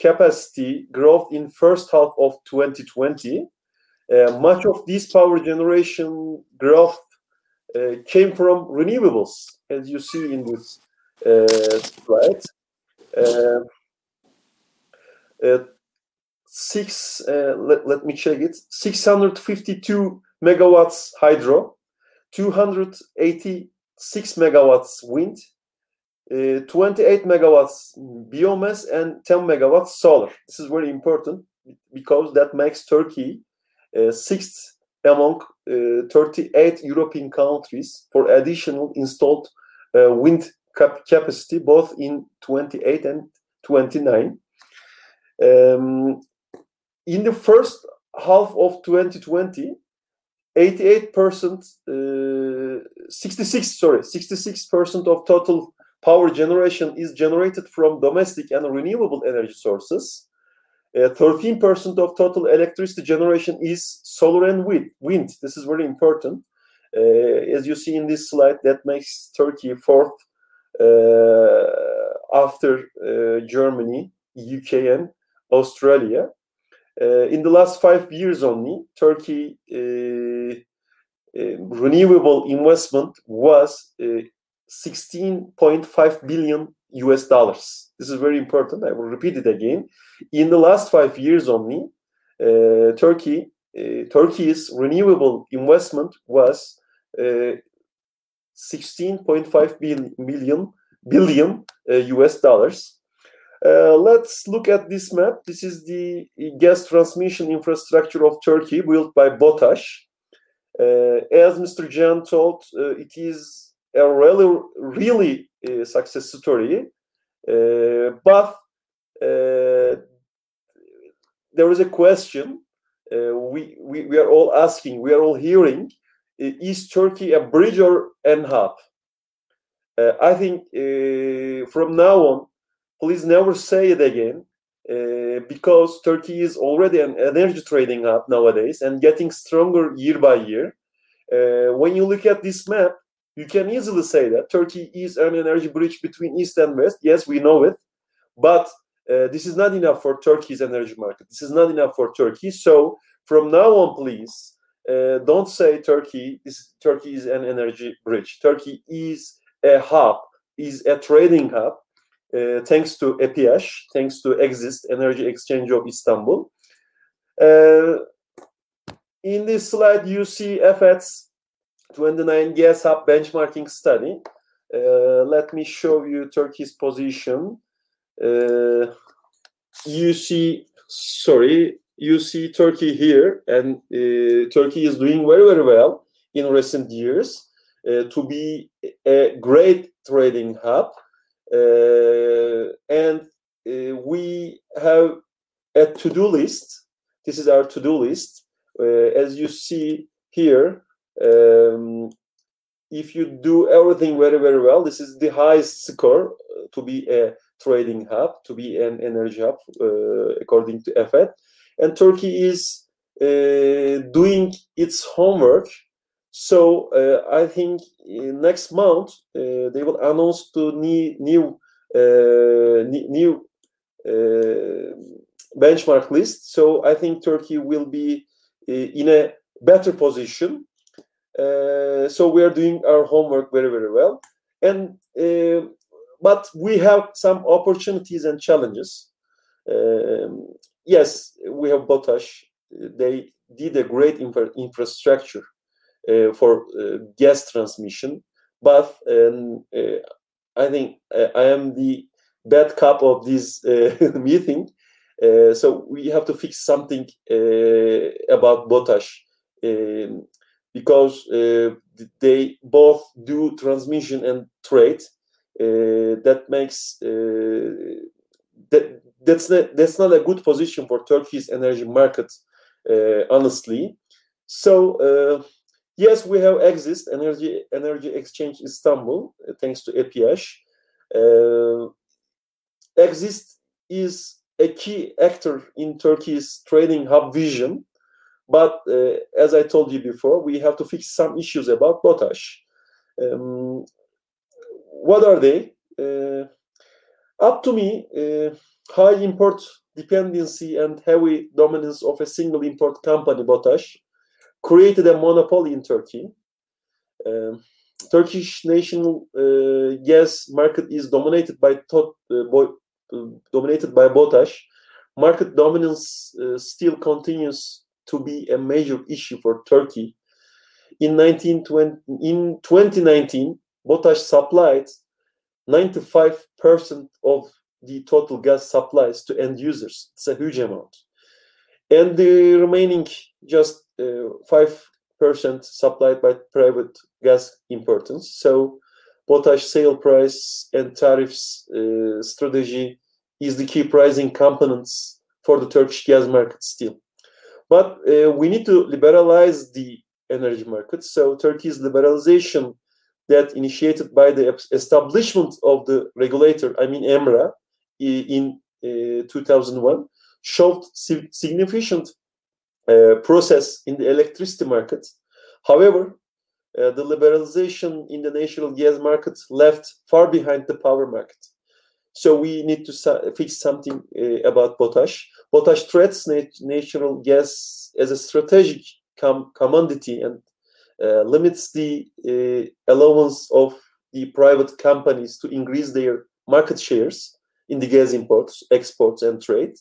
capacity growth in first half of 2020. Uh, much of this power generation growth uh, came from renewables, as you see in this uh, slide. Uh, six, let, let me check it, 652 megawatts hydro, 280 6 megawatts wind, uh, 28 megawatts biomass, and 10 megawatts solar. This is very important because that makes Turkey uh, sixth among 38 European countries for additional installed uh, wind cap capacity, both in 28 and 29. Um, in the first half of 2020, 88 percent, uh, 66 sorry, 66 percent of total power generation is generated from domestic and renewable energy sources. 13 uh, percent of total electricity generation is solar and wind. Wind. This is very important. Uh, as you see in this slide, that makes Turkey fourth uh, after uh, Germany, UK, and Australia. Uh, in the last five years only, Turkey renewable investment was 16.5 billion US dollars. This is very important. I will repeat it again. In the last five years only, uh, Turkey uh, Turkey's renewable investment was uh, 16.5 billion, billion, billion US dollars. Uh, let's look at this map. This is the gas transmission infrastructure of Turkey built by BOTAŞ. Uh, as Mr. Jan told, uh, it is a really, really success story. But there is a question we, we, we are all asking, we are all hearing, is Turkey a bridge or an hub? I think from now on, please never say it again uh, because Turkey is already an energy trading hub nowadays and getting stronger year by year. Uh, when you look at this map, you can easily say that Turkey is an energy bridge between East and West. Yes, we know it, but uh, this is not enough for Turkey's energy market. This is not enough for Turkey. So from now on, please uh, don't say Turkey is Turkey is an energy bridge. Turkey is a hub, is a trading hub uh, thanks to EPİAŞ, thanks to Exist Energy Exchange of Istanbul. Uh, in this slide, you see EFET's 29 gas hub benchmarking study. Uh, let me show you Turkey's position. Uh, you see, sorry, you see Turkey here, and uh, Turkey is doing very, very well in recent years uh, to be a great trading hub. Uh, and uh, we have a to-do list. This is our to-do list. Uh, as you see here, um, if you do everything very, very well, this is the highest score to be a trading hub, to be an energy hub, uh, according to EFET. And Turkey is uh, doing its homework. So uh, I think next month they will announce to new new new benchmark list. So I think Turkey will be in a better position. Uh, so we are doing our homework very very well, and uh, but we have some opportunities and challenges. Um, yes, we have BOTAŞ They did a great infra infrastructure uh, for uh, gas transmission, but um, uh, I think uh, I am the bad cop of this (laughs) meeting. So we have to fix something about BOTAŞ. um, because they both do transmission and trade. that makes that that's not that's not a good position for Turkey's energy market, uh, honestly. So uh, yes, we have Exist Energy Energy Exchange Istanbul, uh, thanks to. Uh, Exist is a key actor in Turkey's trading hub vision, but uh, as I told you before, we have to fix some issues about BOTAŞ. Um, what are they? Uh, up to me high import dependency and heavy dominance of a single import company, BOTAŞ, created a monopoly in Turkey. Uh, Turkish national uh, gas market is dominated by tot, uh, uh, dominated by BOTAŞ. Market dominance uh, still continues to be a major issue for Turkey. In 1920, in 2019, BOTAŞ supplied 95% of the total gas supplies to end users. It's a huge amount. And the remaining just uh, 5% supplied by private gas importers. So BOTAŞ sale price and tariffs uh, strategy is the key pricing components for the Turkish gas market still. But uh, we need to liberalize the energy market. So Turkey's liberalization that initiated by the establishment of the regulator, I mean EMRA, in uh, 2001 showed significant uh, process in the electricity market. However, uh, the liberalization in the natural gas market left far behind the power market. So we need to fix something uh, about BOTAŞ. BOTAŞ treats nat natural gas as a strategic com commodity and uh, limits the uh, allowance of the private companies to increase their market shares in the gas imports, exports, and trade.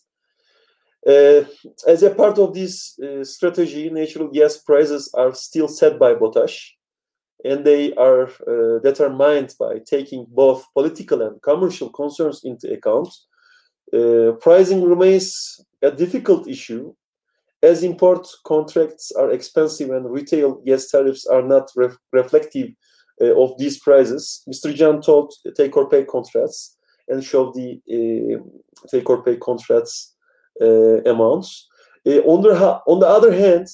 Uh, as a part of this uh, strategy, natural gas prices are still set by BOTAŞ, and they are uh, determined by taking both political and commercial concerns into account. Uh, pricing remains a difficult issue as import contracts are expensive and retail gas tariffs are not ref reflective uh, of these prices. Mr. Jan told take or pay contracts and show the uh, take or pay contracts uh, amounts. Uh, on the on the other hand,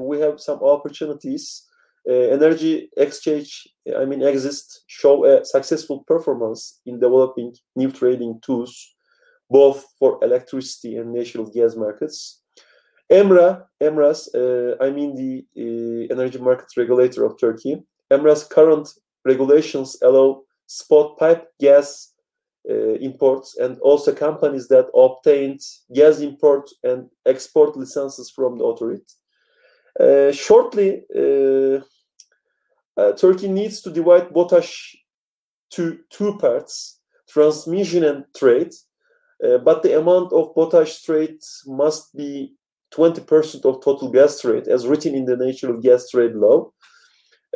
we have some opportunities. Energy exchange, I mean, exist show a successful performance in developing new trading tools, both for electricity and natural gas markets. EMRA, EMRA's, uh, I mean the uh, energy market regulator of Turkey, EMRA's current regulations allow spot pipe gas uh, imports and also companies that obtained gas import and export licenses from the authority. Uh, shortly, uh, uh Turkey needs to divide BOTAŞ to two parts, transmission and trade, but the amount of BOTAŞ trade must be 20% of total gas trade as written in the natural gas trade law.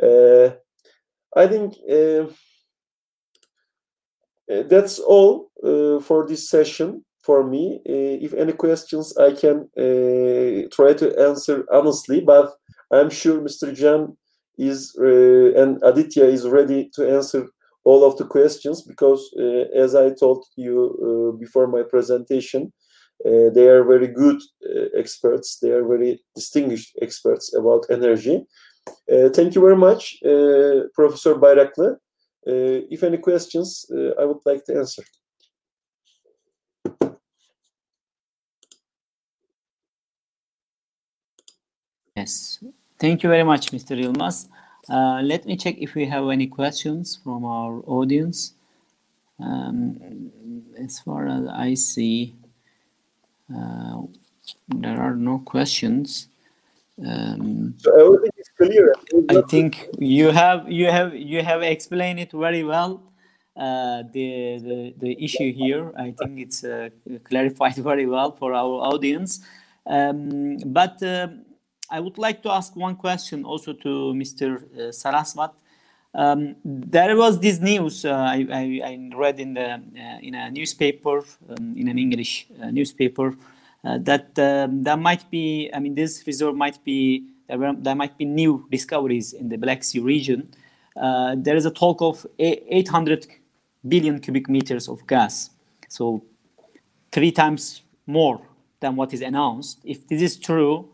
Uh, I think uh, that's all uh, for this session. For me. Uh, if any questions, I can uh, try to answer honestly, but I'm sure Mr. Jan is uh, and Aditya is ready to answer all of the questions because, uh, as I told you uh, before my presentation, uh, they are very good experts. They are very distinguished experts about energy. thank you very much, Professor Bayraklı. if any questions, I would like to answer. Yes, thank you very much, Mr. Yilmaz. Uh, let me check if we have any questions from our audience. Um, as far as I see, uh, there are no questions. Um, so everything is clear. I think you have you have you have explained it very well. Uh, the, the the issue here, I think it's uh, clarified (laughs) very well for our audience. Um, but uh, I would like to ask one question also to Mr. Uh, Saraswat. Um, there was this news uh, I, I, I, read in the uh, in a newspaper um, in an English uh, newspaper uh, that um, there might be I mean this reserve might be there, there might be new discoveries in the Black Sea region. Uh, there is a talk of 800 billion cubic meters of gas, so three times more than what is announced. If this is true,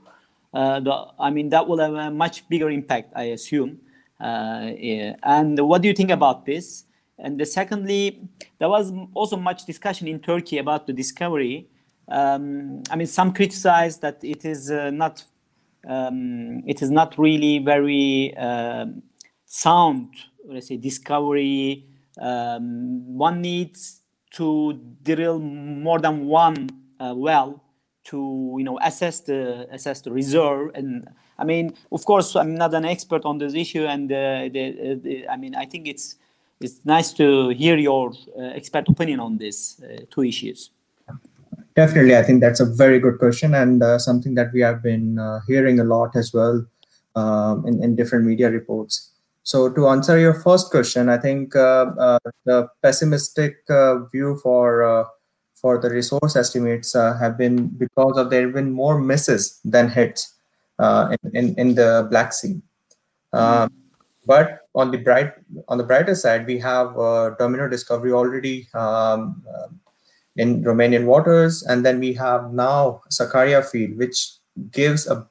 the, I mean, that will have a much bigger impact, I assume. Uh, yeah. And what do you think about this? And the secondly, there was also much discussion in Turkey about the discovery. Um, I mean, some criticize that it is uh, not um, it is not really very uh, sound. Let's say discovery. Um, one needs to drill more than one uh, well to you know assess the assess the reserve and I mean of course I'm not an expert on this issue and uh, the, the, I mean I think it's it's nice to hear your uh, expert opinion on these uh, two issues. Definitely, I think that's a very good question and uh, something that we have been uh, hearing a lot as well um, in, in different media reports. So to answer your first question, I think uh, the pessimistic view for for the resource estimates uh, have been because of there have been more misses than hits uh, in, in, in the Black Sea. Uh, but on the bright on the brighter side, we have Domino discovery already um, in Romanian waters, and then we have now Sakarya field, which gives a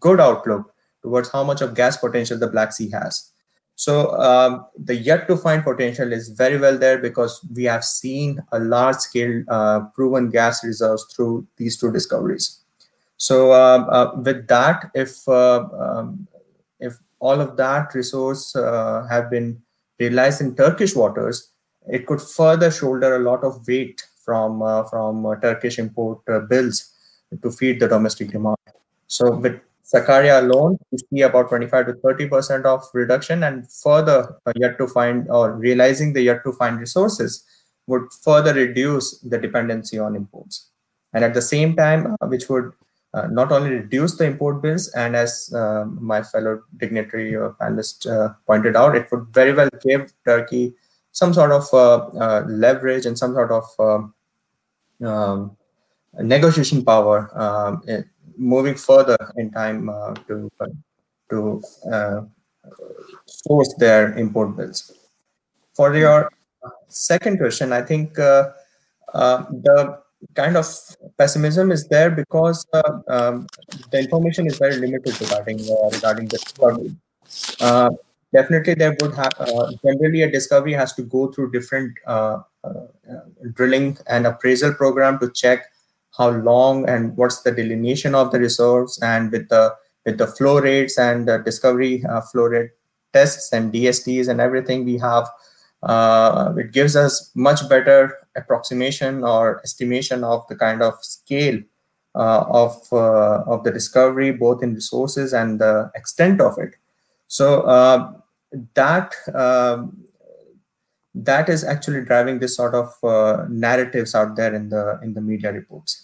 good outlook towards how much of gas potential the Black Sea has. So um, the yet to find potential is very well there because we have seen a large scale uh, proven gas reserves through these two discoveries. So uh, uh, with that, if uh, um, if all of that resource uh, have been realized in Turkish waters, it could further shoulder a lot of weight from uh, from Turkish import bills to feed the domestic demand. So with Sakarya alone, we see about 25 to 30% of reduction and further uh, yet to find or realizing the yet to find resources would further reduce the dependency on imports. And at the same time, uh, which would uh, not only reduce the import bills, and as uh, my fellow dignitary or panelist uh, pointed out, it would very well give Turkey some sort of uh, leverage and some sort of um, um negotiation power um, moving further in time uh, to to uh, source their import bills. For your second question, I think uh, the kind of pessimism is there because uh, um, the information is very limited regarding uh, regarding the discovery. Uh, definitely, there would have generally a discovery has to go through different drilling and appraisal program to check how long and what's the delineation of the reserves and with the with the flow rates and the discovery uh, flow rate tests and DSTs and everything we have, uh, it gives us much better approximation or estimation of the kind of scale uh, of uh, of the discovery, both in resources and the extent of it. So uh, that um, that is actually driving this sort of uh, narratives out there in the in the media reports.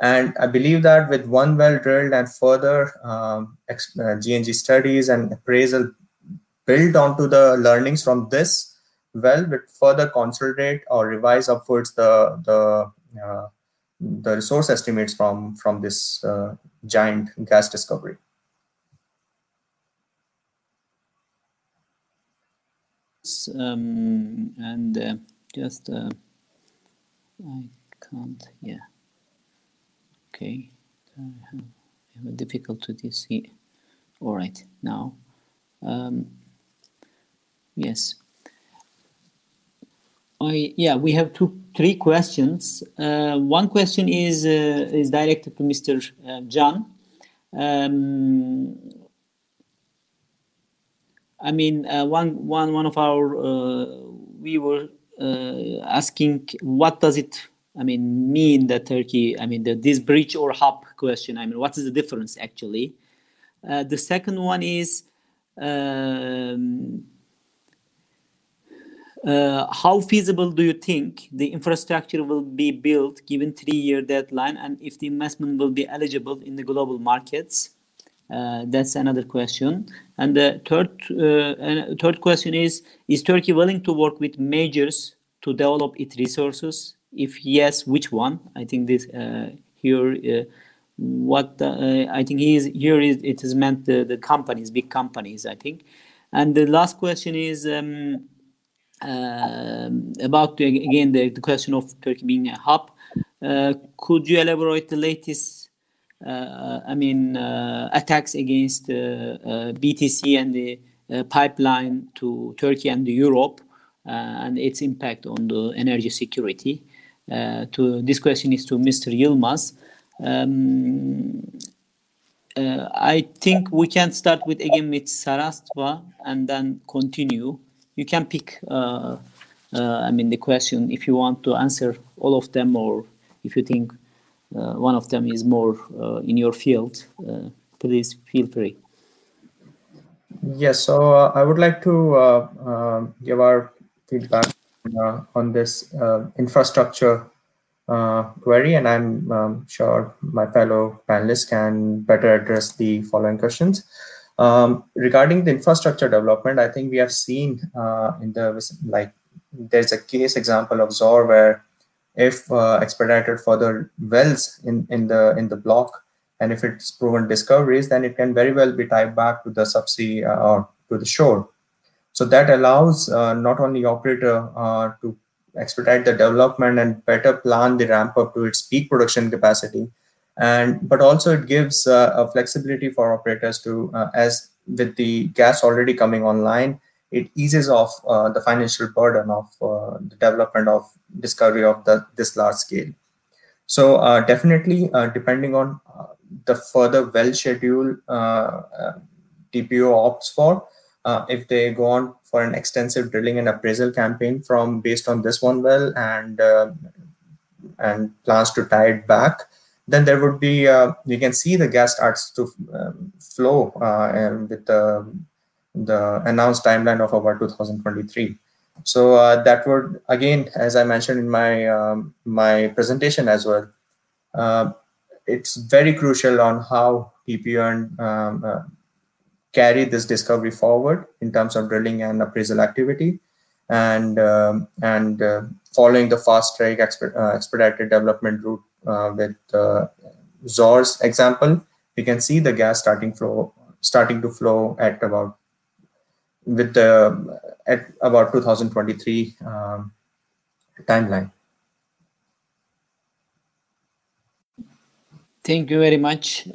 And I believe that with one well drilled and further um, uh, G&G studies and appraisal built onto the learnings from this well, would further consolidate or revise upwards the the uh, the resource estimates from from this uh, giant gas discovery. Um, and uh, just uh, I can't. Yeah. Okay. I have, I have difficulty to see. All right. Now. Um, yes. I yeah. We have two, three questions. Uh, one question is uh, is directed to Mr. Uh, John. Um, I mean, uh, one one one of our uh, we were asking what does it I mean mean that Turkey I mean the, this bridge or hub question I mean what is the difference actually uh, the second one is um, uh, how feasible do you think the infrastructure will be built given three year deadline and if the investment will be eligible in the global markets uh, that's another question. And the third uh, third question is: Is Turkey willing to work with majors to develop its resources? If yes, which one? I think this uh, here. Uh, what uh, I think is here is it is meant the, the companies, big companies. I think, and the last question is um, about the, again the, the question of Turkey being a hub. could you elaborate the latest uh, I mean, uh, attacks against uh, BTC and the pipeline to Turkey and Europe and its impact on the energy security. To this question is to Mr. Yilmaz. Um, uh, I think we can start with again with Saraswat and then continue. You can pick, uh, uh, I mean, the question if you want to answer all of them or if you think uh, one of them is more uh, in your field, uh, please feel free. Yes, so I would like to give our feedback on this infrastructure uh, query, and I'm um, sure my fellow panelists can better address the following questions. Um, regarding the infrastructure development, I think we have seen uh, in the like there's a case example of Zohr where if uh, expedited further wells in, in the in the block and if it's proven discoveries then it can very well be tied back to the subsea uh, or to the shore so that allows uh, not only operator uh, to expedite the development and better plan the ramp up to its peak production capacity and but also it gives uh, a flexibility for operators to as with the gas already coming online it eases off uh, the financial burden of uh, the development of discovery of the, this large scale. So uh, definitely, depending on the further well schedule TPO opts for, if they go on for an extensive drilling and appraisal campaign from based on this one well and and plans to tie it back, then there would be you can see the gas starts to um, flow and with the the announced timeline of about 2023. So uh, that would again, as I mentioned in my um, my presentation as well, uh, it's very crucial on how TPO um, uh, carry this discovery forward in terms of drilling and appraisal activity, and um, and uh, following the fast track exped uh, expedited development route uh, with Zohr's example, we can see the gas starting flow starting to flow at about with the at about 2023 um, timeline. Thank you very much.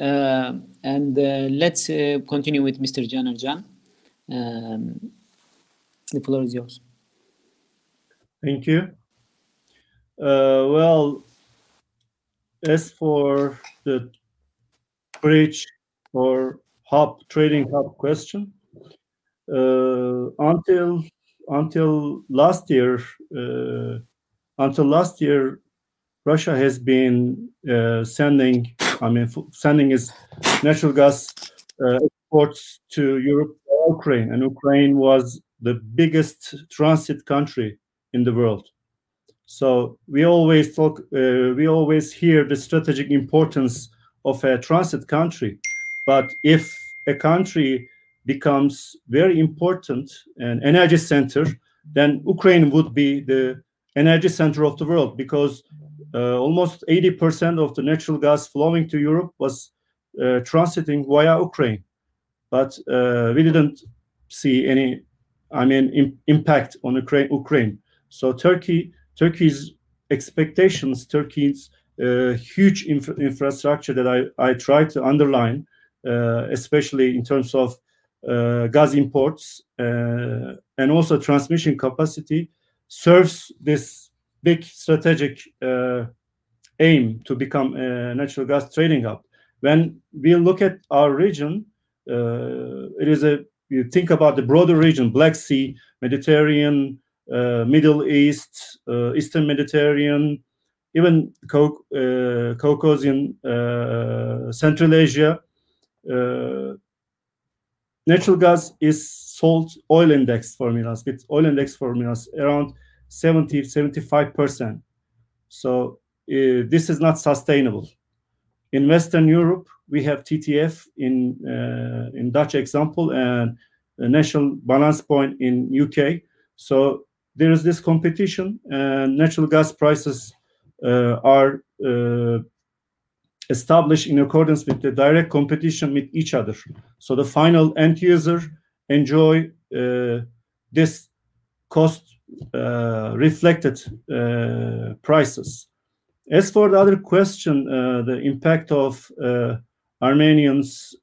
And uh, let's uh, continue with Mr. Caner Um, the floor is yours. Thank you. Uh, well, as for the bridge or hub trading hub question, uh, until until last year, uh, until last year, Russia has been uh, sending, I mean, sending its natural gas exports to Europe, Ukraine, and Ukraine was the biggest transit country in the world. So we always talk, uh, we always hear the strategic importance of a transit country. But if a country becomes very important an energy center, then Ukraine would be the energy center of the world because uh, almost 80% of the natural gas flowing to Europe was uh, transiting via Ukraine. But uh, we didn't see any, I mean, Im impact on Ukraine. Ukraine. So Turkey, Turkey's expectations, Turkey's uh, huge infra infrastructure that I, I try to underline, uh, especially in terms of uh, gas imports and also transmission capacity, serves this big strategic uh, aim to become a natural gas trading hub. When we look at our region, uh, it is a you think about the broader region: Black Sea, Mediterranean, uh, Middle East, uh, Eastern Mediterranean, even uh, Caucasian, uh, Central Asia. Natural gas is sold oil index formulas with oil index formulas around 70, 75%. So uh, this is not sustainable. In Western Europe, we have TTF in uh, in Dutch example and a national balance point in UK. So there is this competition, and natural gas prices uh, are uh, established in accordance with the direct competition with each other. So the final end user enjoy uh, this cost uh, reflected uh, prices. As for the other question, uh, the impact of Armenians'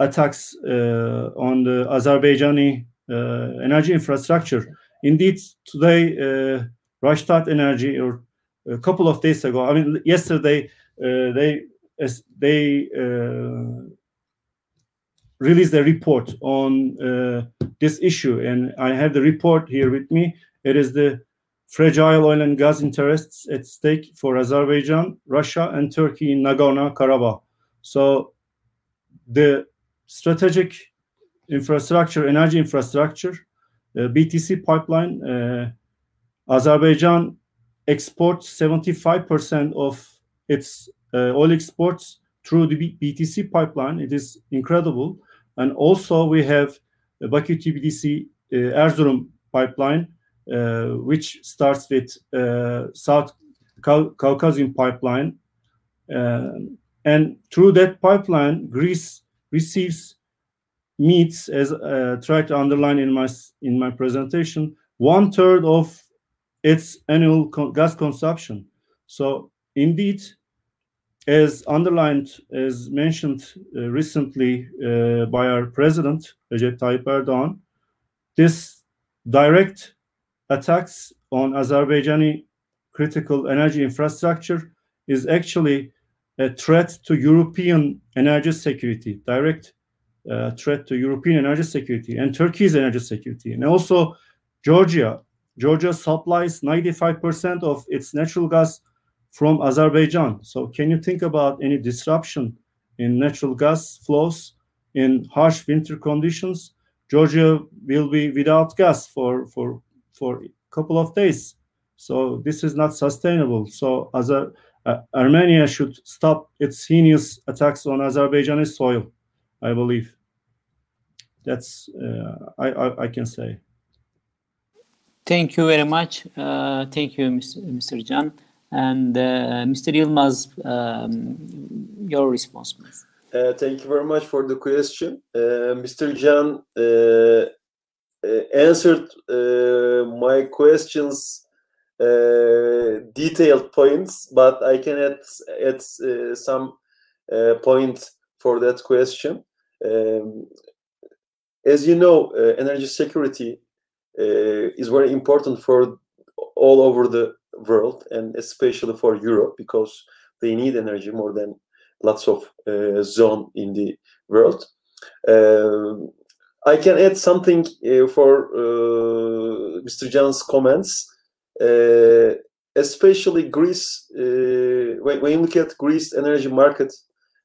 attacks on the Azerbaijani energy infrastructure, indeed, today, Rystad Energy, or a couple of days ago, I mean, yesterday, they they released a report on uh, this issue, and I have the report here with me. It is the fragile oil and gas interests at stake for Azerbaijan, Russia, and Turkey in Nagorno-Karabakh. So the strategic infrastructure, energy infrastructure, the BTC pipeline, uh, Azerbaijan exports 75% of its uh, oil exports through the BTC pipeline. It is incredible. And also we have Baku Tbilisi uh, Erzurum pipeline, uh, which starts with South Caucasian pipeline. and through that pipeline, Greece receives meats, as uh, tried to underline in my in my presentation, one third of its annual gas consumption. So indeed, as underlined, as mentioned uh, recently uh, by our president, Recep Tayyip Erdogan, this direct attacks on Azerbaijani critical energy infrastructure is actually a threat to European energy security, direct uh, threat to European energy security and Turkey's energy security. And also Georgia. Georgia supplies 95% of its natural gas from Azerbaijan. So can you think about any disruption in natural gas flows in harsh winter conditions? Georgia will be without gas for for for a couple of days. So this is not sustainable. So as a, uh, Armenia should stop its heinous attacks on Azerbaijani soil. I believe that's uh, I, I, I can say. Thank you very much. Uh, thank you, Mr. Can. And uh, Mr. Yilmaz, um, your response, please. Uh, thank you very much for the question. Mr. Uh, answered my questions detailed points, but I can add, add some points for that question. Um, as you know, energy security is very important for all over the world and especially for Europe because they need energy more than lots of uh, zone in the world. Uh, I can add something uh, for uh, Mr. Can's comments, uh, especially Greece. Uh, when, when, you look at Greece energy market,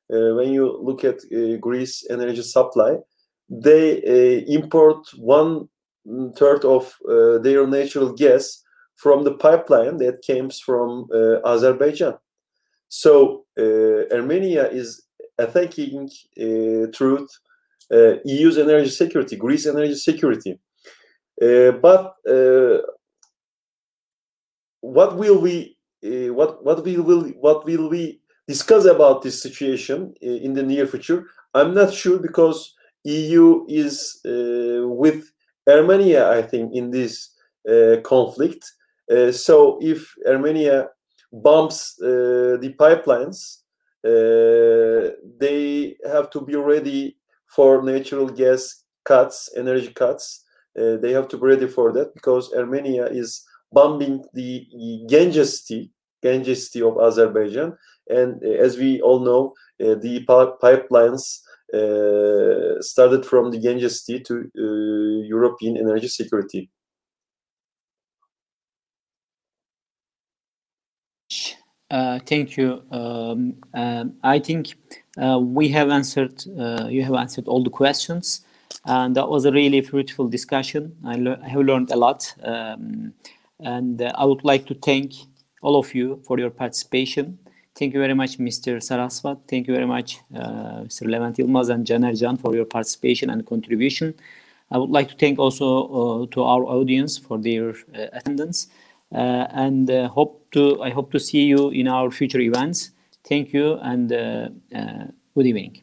when you look at Greece energy supply, they import one third of their natural gas from the pipeline that comes from uh, Azerbaijan. So uh, Armenia is attacking uh, truth EU's energy security, Greece energy security. but what will we uh, what what will, will what will we discuss about this situation in the near future? I'm not sure because EU is uh, with Armenia, I think, in this uh, conflict. Uh, so if Armenia bumps uh, the pipelines, uh, they have to be ready for natural gas cuts, energy cuts. Uh, they have to be ready for that because Armenia is bombing the Ganja Sea, Ganja of Azerbaijan. And as we all know, the pipelines uh, started from the Ganja Sea to uh, European energy security. Uh, thank you. Um, um, I think uh, we have answered. Uh, you have answered all the questions, and that was a really fruitful discussion. I, I have learned a lot, um, and uh, I would like to thank all of you for your participation. Thank you very much, Mr. Saraswat. Thank you very much, uh, Mr. Levent Yılmaz and Caner Can for your participation and contribution. I would like to thank also uh, to our audience for their uh, attendance, uh, and uh, hope to I hope to see you in our future events. Thank you and uh, good evening.